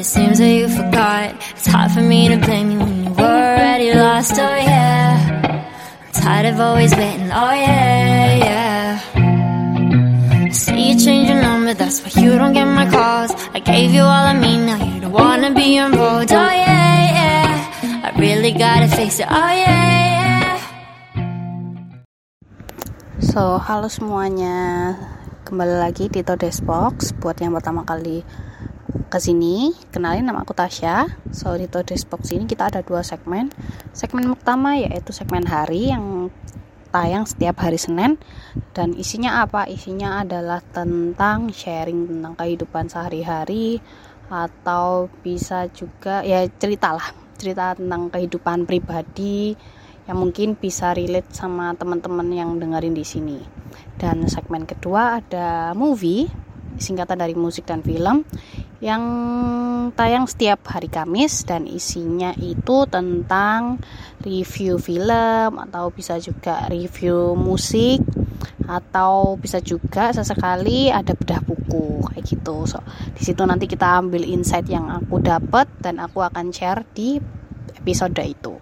it seems that you forgot. It's hard for me to blame you when you were already lost. Oh yeah, I'm tired of always waiting. Oh yeah, yeah. I see you change your number, that's why you don't get my calls. I gave you all of me, now you don't wanna be involved. Oh yeah, yeah. I really gotta face it. Oh yeah, yeah. So, halo semuanya. Kembali lagi di Todes Box buat yang pertama kali ke sini kenalin nama aku Tasya. So di Todes Box ini kita ada dua segmen. Segmen pertama yaitu segmen hari yang tayang setiap hari Senin. Dan isinya apa? Isinya adalah tentang sharing tentang kehidupan sehari-hari atau bisa juga ya cerita lah. Cerita tentang kehidupan pribadi yang mungkin bisa relate sama teman-teman yang dengerin di sini. Dan segmen kedua ada movie singkatan dari musik dan film yang tayang setiap hari Kamis dan isinya itu tentang review film atau bisa juga review musik atau bisa juga sesekali ada bedah buku kayak gitu. So, di situ nanti kita ambil insight yang aku dapat dan aku akan share di episode itu.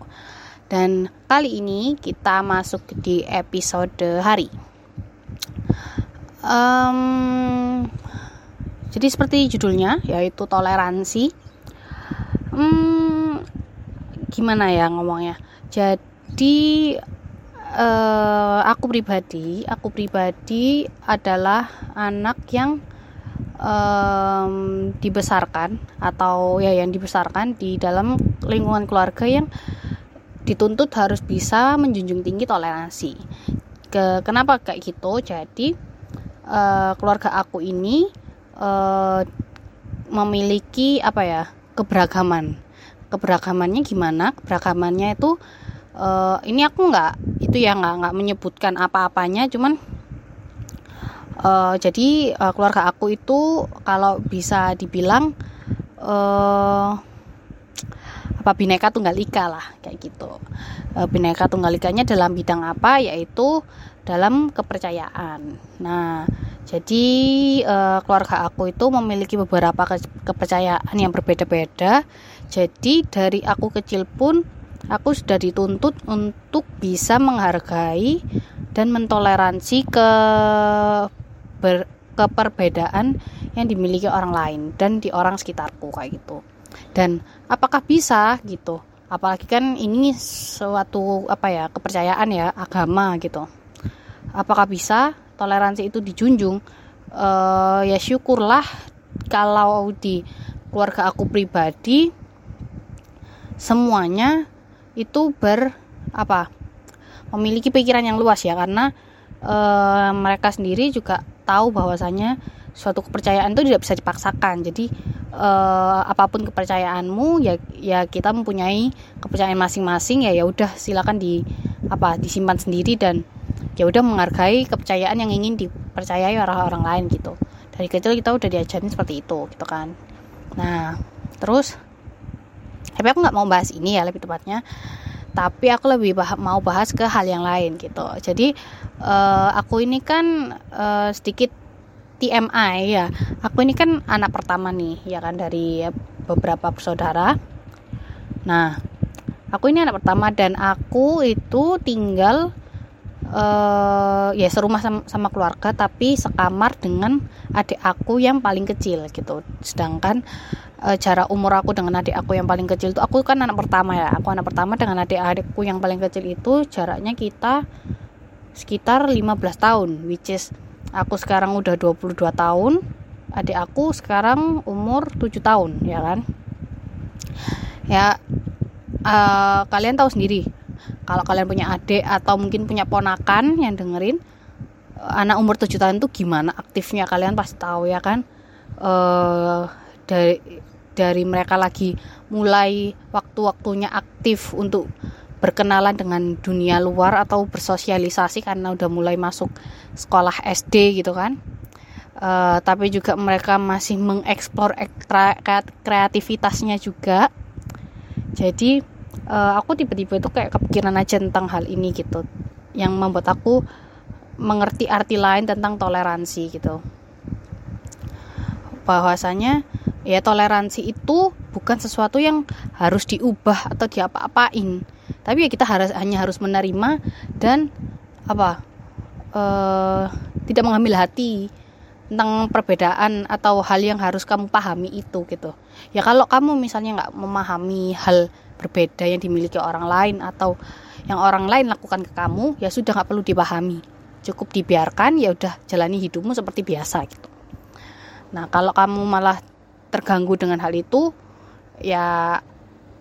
Dan kali ini kita masuk di episode hari. Um, jadi seperti judulnya yaitu toleransi. Hmm, gimana ya ngomongnya? Jadi uh, aku pribadi, aku pribadi adalah anak yang um, dibesarkan atau ya yang dibesarkan di dalam lingkungan keluarga yang dituntut harus bisa menjunjung tinggi toleransi. Ke, kenapa kayak gitu? Jadi uh, keluarga aku ini uh, memiliki apa ya keberagaman. Keberagamannya gimana? Keberagamannya itu uh, ini aku nggak itu ya nggak nggak menyebutkan apa-apanya cuman uh, jadi uh, keluarga aku itu kalau bisa dibilang uh, apa bineka tunggal ika lah kayak gitu. Uh, bineka tunggal ikanya dalam bidang apa? Yaitu dalam kepercayaan. Nah jadi uh, keluarga aku itu memiliki beberapa ke kepercayaan yang berbeda-beda. Jadi dari aku kecil pun aku sudah dituntut untuk bisa menghargai dan mentoleransi ke ber, keperbedaan yang dimiliki orang lain dan di orang sekitarku kayak gitu. Dan apakah bisa gitu? Apalagi kan ini suatu apa ya kepercayaan ya agama gitu. Apakah bisa toleransi itu dijunjung uh, ya syukurlah kalau di keluarga aku pribadi semuanya itu ber apa memiliki pikiran yang luas ya karena uh, mereka sendiri juga tahu bahwasanya suatu kepercayaan itu tidak bisa dipaksakan. Jadi uh, apa pun kepercayaanmu ya ya kita mempunyai kepercayaan masing-masing ya ya udah silakan di apa disimpan sendiri dan ya udah menghargai kepercayaan yang ingin dipercayai orang-orang lain gitu. Dari kecil kita udah diajarin seperti itu gitu kan. Nah terus tapi aku nggak mau bahas ini ya lebih tepatnya. Tapi aku lebih bah mau bahas ke hal yang lain gitu. Jadi uh, aku ini kan uh, sedikit TMI ya. Aku ini kan anak pertama nih ya kan dari beberapa saudara nah aku ini anak pertama dan aku itu tinggal uh, ya serumah sama, sama keluarga tapi sekamar dengan adik aku yang paling kecil gitu. Sedangkan uh, jarak umur aku dengan adik aku yang paling kecil itu aku kan anak pertama ya. Aku anak pertama dengan adik-adikku yang paling kecil itu jaraknya kita sekitar 15 tahun which is aku sekarang udah 22 tahun adik aku sekarang umur 7 tahun ya kan? Ya uh, kalian tahu sendiri kalau kalian punya adik atau mungkin punya ponakan yang dengerin eh, anak umur 7 tahun itu gimana aktifnya? Kalian pasti tahu ya kan? Uh, dari dari mereka lagi mulai waktu-waktunya aktif untuk berkenalan dengan dunia luar atau bersosialisasi karena udah mulai masuk sekolah SD gitu kan? Uh, tapi juga mereka masih mengeksplor kreativitasnya juga. Jadi uh, aku tiba-tiba itu kayak kepikiran aja tentang hal ini gitu. Yang membuat aku mengerti arti lain tentang toleransi gitu. Bahwasanya ya toleransi itu bukan sesuatu yang harus diubah atau diapa-apain. Tapi ya kita harus hanya harus menerima dan apa uh, tidak mengambil hati tentang perbedaan atau hal yang harus kamu pahami itu gitu. Ya kalau kamu misalnya nggak memahami hal berbeda yang dimiliki orang lain atau yang orang lain lakukan ke kamu ya sudah nggak perlu dipahami. Cukup dibiarkan ya udah jalani hidupmu seperti biasa gitu. Nah kalau kamu malah terganggu dengan hal itu ya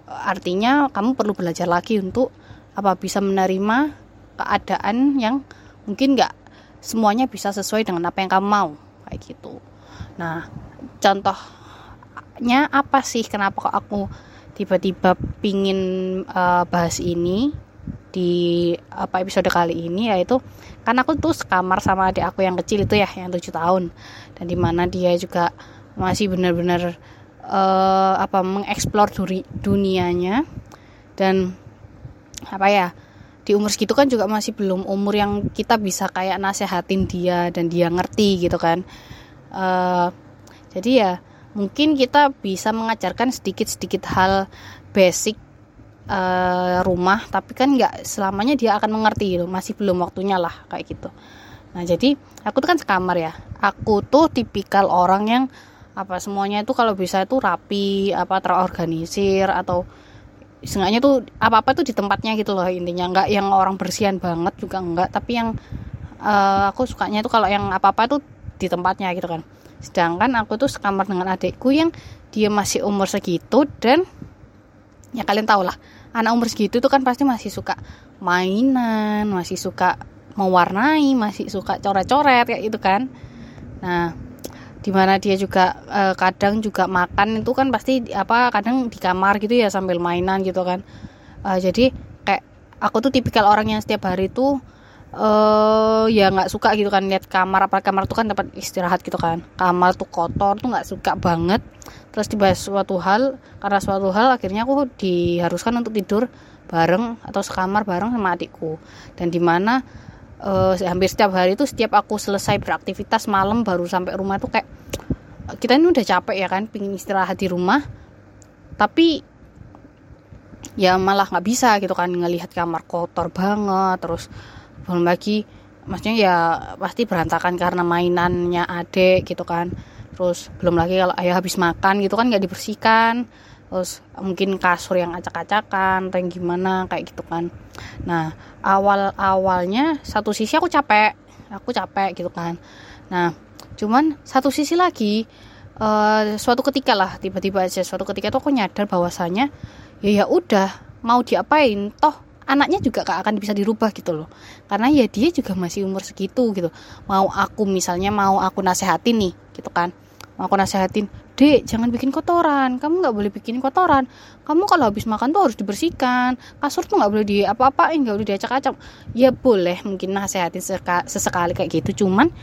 artinya kamu perlu belajar lagi untuk apa bisa menerima keadaan yang mungkin nggak semuanya bisa sesuai dengan apa yang kamu mau kayak gitu. Nah contohnya apa sih kenapa kok aku tiba-tiba pingin uh, bahas ini di apa episode kali ini? Yaitu karena aku tuh sekamar sama adik aku yang kecil itu ya yang tujuh tahun. Dan di mana dia juga masih benar-benar uh, apa mengeksplor dunianya. Dan apa ya di umur segitu kan juga masih belum umur yang kita bisa kayak nasehatin dia dan dia ngerti gitu kan. Uh, jadi ya mungkin kita bisa mengajarkan sedikit-sedikit hal basic uh, rumah tapi kan nggak selamanya dia akan mengerti gitu masih belum waktunya lah kayak gitu. Nah jadi aku tuh kan sekamar ya. Aku tuh tipikal orang yang apa semuanya itu kalau bisa itu rapi apa terorganisir atau seenggaknya tuh apa-apa tuh di tempatnya gitu loh intinya. Nggak yang orang bersihan banget juga enggak tapi yang uh, aku sukanya tuh kalau yang apa-apa tuh di tempatnya gitu kan. Sedangkan aku tuh sekamar dengan adikku yang dia masih umur segitu dan ya kalian tau lah anak umur segitu tuh kan pasti masih suka mainan masih suka mewarnai masih suka coret-coret kayak gitu kan. Nah di mana dia juga uh, kadang juga makan itu kan pasti apa kadang di kamar gitu ya sambil mainan gitu kan. Uh, jadi kayak aku tuh tipikal orang yang setiap hari tuh uh, ya nggak suka gitu kan lihat kamar apa kamar tuh kan dapat istirahat gitu kan. Kamar tuh kotor tuh nggak suka banget. Terus tiba suatu hal karena suatu hal akhirnya aku diharuskan untuk tidur bareng atau sekamar bareng sama adikku. Dan di mana uh, hampir setiap hari itu setiap aku selesai beraktivitas malam baru sampai rumah tuh kayak kita ini udah capek ya kan pingin istirahat di rumah. Tapi ya malah nggak bisa gitu kan ngelihat kamar kotor banget terus belum lagi maksudnya ya pasti berantakan karena mainannya adek gitu kan. Terus belum lagi kalau ayah habis makan gitu kan nggak dibersihkan terus mungkin kasur yang acak-acakan atau yang gimana kayak gitu kan. Nah awal awalnya satu sisi aku capek aku capek gitu kan. Nah cuman satu sisi lagi uh, suatu ketika lah tiba-tiba aja suatu ketika tuh aku nyadar bahwasanya ya ya udah mau diapain toh anaknya juga gak akan bisa dirubah gitu loh. Karena ya dia juga masih umur segitu gitu. Mau aku misalnya mau aku nasehatin nih gitu kan. Mau aku nasehatin dek jangan bikin kotoran. Kamu nggak boleh bikin kotoran. Kamu kalau habis makan tuh harus dibersihkan. Kasur tuh nggak boleh di apa-apain nggak boleh diacak-acak. Ya boleh mungkin nasehatin sesekali kayak gitu. Cuman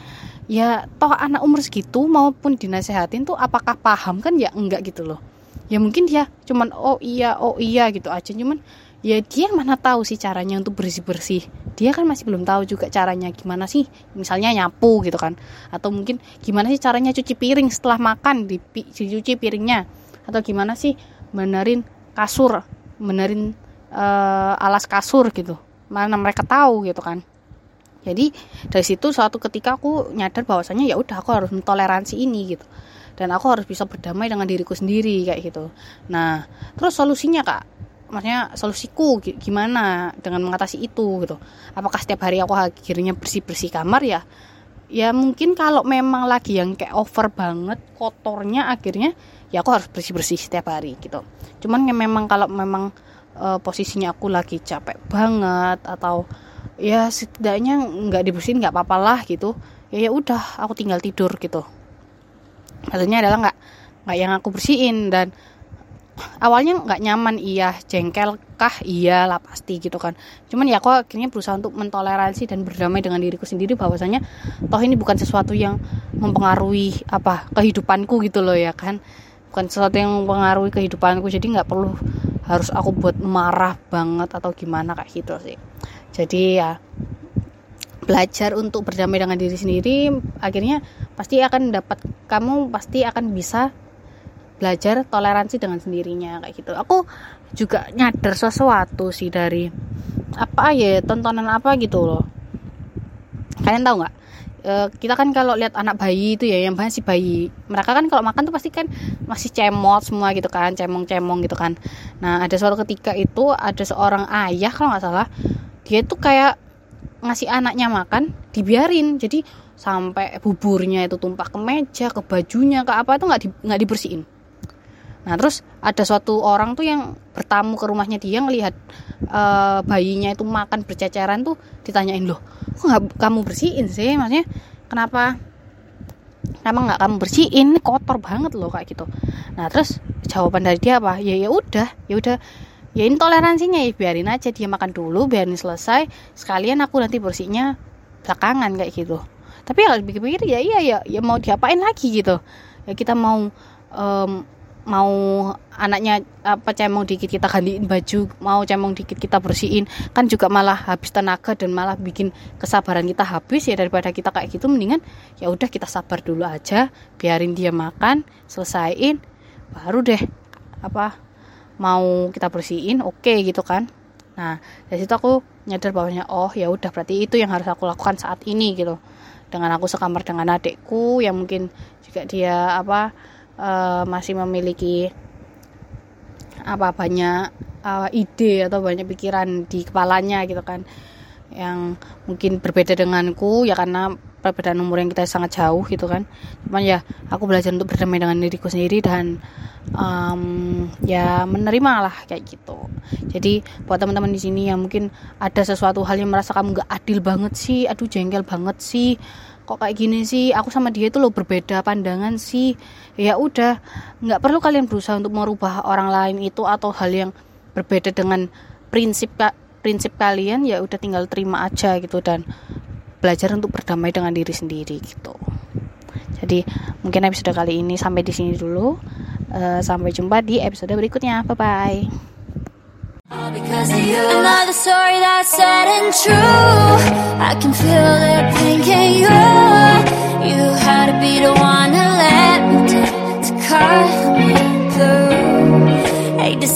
ya toh anak umur segitu maupun dinasehatin tuh apakah paham kan? Ya enggak gitu loh. Ya mungkin dia cuman oh iya oh iya gitu aja. Cuman ya dia mana tahu sih caranya untuk bersih bersih dia kan masih belum tahu juga caranya gimana sih misalnya nyapu gitu kan. Atau mungkin gimana sih caranya cuci piring setelah makan di dicuci piringnya. Atau gimana sih benerin kasur benerin uh, alas kasur gitu. Mana mereka tahu gitu kan. Jadi dari situ suatu ketika aku nyadar bahwasanya ya udah aku harus mentoleransi ini gitu. Dan aku harus bisa berdamai dengan diriku sendiri kayak gitu. Nah terus solusinya kak maksudnya solusiku gimana dengan mengatasi itu gitu. Apakah setiap hari aku akhirnya bersih bersih kamar? Ya ya mungkin kalau memang lagi yang kayak over banget kotornya akhirnya ya aku harus bersih bersih setiap hari gitu. Cuman ya memang kalau memang e, posisinya aku lagi capek banget atau ya setidaknya nggak dibersihin nggak apa-apa lah gitu ya ya udah aku tinggal tidur gitu. Maksudnya adalah nggak nggak yang aku bersihin dan awalnya nggak nyaman iya. Jengkel kah? Iya lah pasti gitu kan. Cuman ya aku akhirnya berusaha untuk mentoleransi dan berdamai dengan diriku sendiri bahwasanya toh ini bukan sesuatu yang mempengaruhi apa kehidupanku gitu loh ya kan. Bukan sesuatu yang mempengaruhi kehidupanku jadi nggak perlu harus aku buat marah banget atau gimana kayak gitu sih. Jadi ya belajar untuk berdamai dengan diri sendiri akhirnya pasti akan dapat kamu pasti akan bisa belajar toleransi dengan sendirinya kayak gitu. Aku juga nyadar sesuatu sih dari apa ya tontonan apa gitu loh. Kalian tahu nggak? E, kita kan kalau lihat anak bayi itu ya yang masih bayi mereka kan kalau makan tuh pasti kan masih cemot semua gitu kan cemong-cemong gitu kan. Nah ada suatu ketika itu ada seorang ayah kalau nggak salah dia tuh kayak ngasih anaknya makan dibiarin. Jadi sampai buburnya itu tumpah ke meja ke bajunya ke apa itu nggak di, nggak dibersihin nah terus ada suatu orang tuh yang bertamu ke rumahnya dia ngelihat uh, bayinya itu makan berceceran tuh ditanyain loh kok nggak kamu bersihin sih? Maksudnya kenapa kenapa nggak kamu bersihin? Ini kotor banget loh kayak gitu. Nah terus jawaban dari dia apa? Ya ya udah ya udah ya ini toleransinya ya biarin aja dia makan dulu biarin selesai sekalian aku nanti bersihnya belakangan kayak gitu. Tapi kalau dipikir-pikir ya iya ya ya mau diapain lagi gitu. Ya kita mau um, mau anaknya apa cemong dikit kita gantiin baju mau cemong dikit kita bersihin kan juga malah habis tenaga dan malah bikin kesabaran kita habis ya. Daripada kita kayak gitu mendingan ya udah kita sabar dulu aja biarin dia makan selesaiin baru deh apa mau kita bersihin oke okay, gitu kan. Nah dari situ aku nyadar bahwanya oh ya udah berarti itu yang harus aku lakukan saat ini gitu. Dengan aku sekamar dengan adikku yang mungkin juga dia apa uh, masih memiliki apa banyak uh, ide atau banyak pikiran di kepalanya gitu kan. Yang mungkin berbeda denganku ya karena perbedaan umur yang kita sangat jauh gitu kan. Cuman ya aku belajar untuk berdamai dengan diriku sendiri dan um, ya menerima lah kayak gitu. Jadi buat teman-teman di sini yang mungkin ada sesuatu hal yang merasa kamu gak adil banget sih aduh jengkel banget sih kok kayak gini sih? Aku sama dia itu loh berbeda pandangan sih. Ya udah nggak perlu kalian berusaha untuk merubah orang lain itu atau hal yang berbeda dengan prinsip prinsip kalian ya udah tinggal terima aja gitu dan belajar untuk berdamai dengan diri sendiri gitu. Jadi mungkin episode kali ini sampai di sini dulu. Uh, sampai jumpa di episode berikutnya. Bye bye because of you. Another story that's sad and true. I can feel the pain, can you? You had to be the one to let me down. To cut me through. Hate to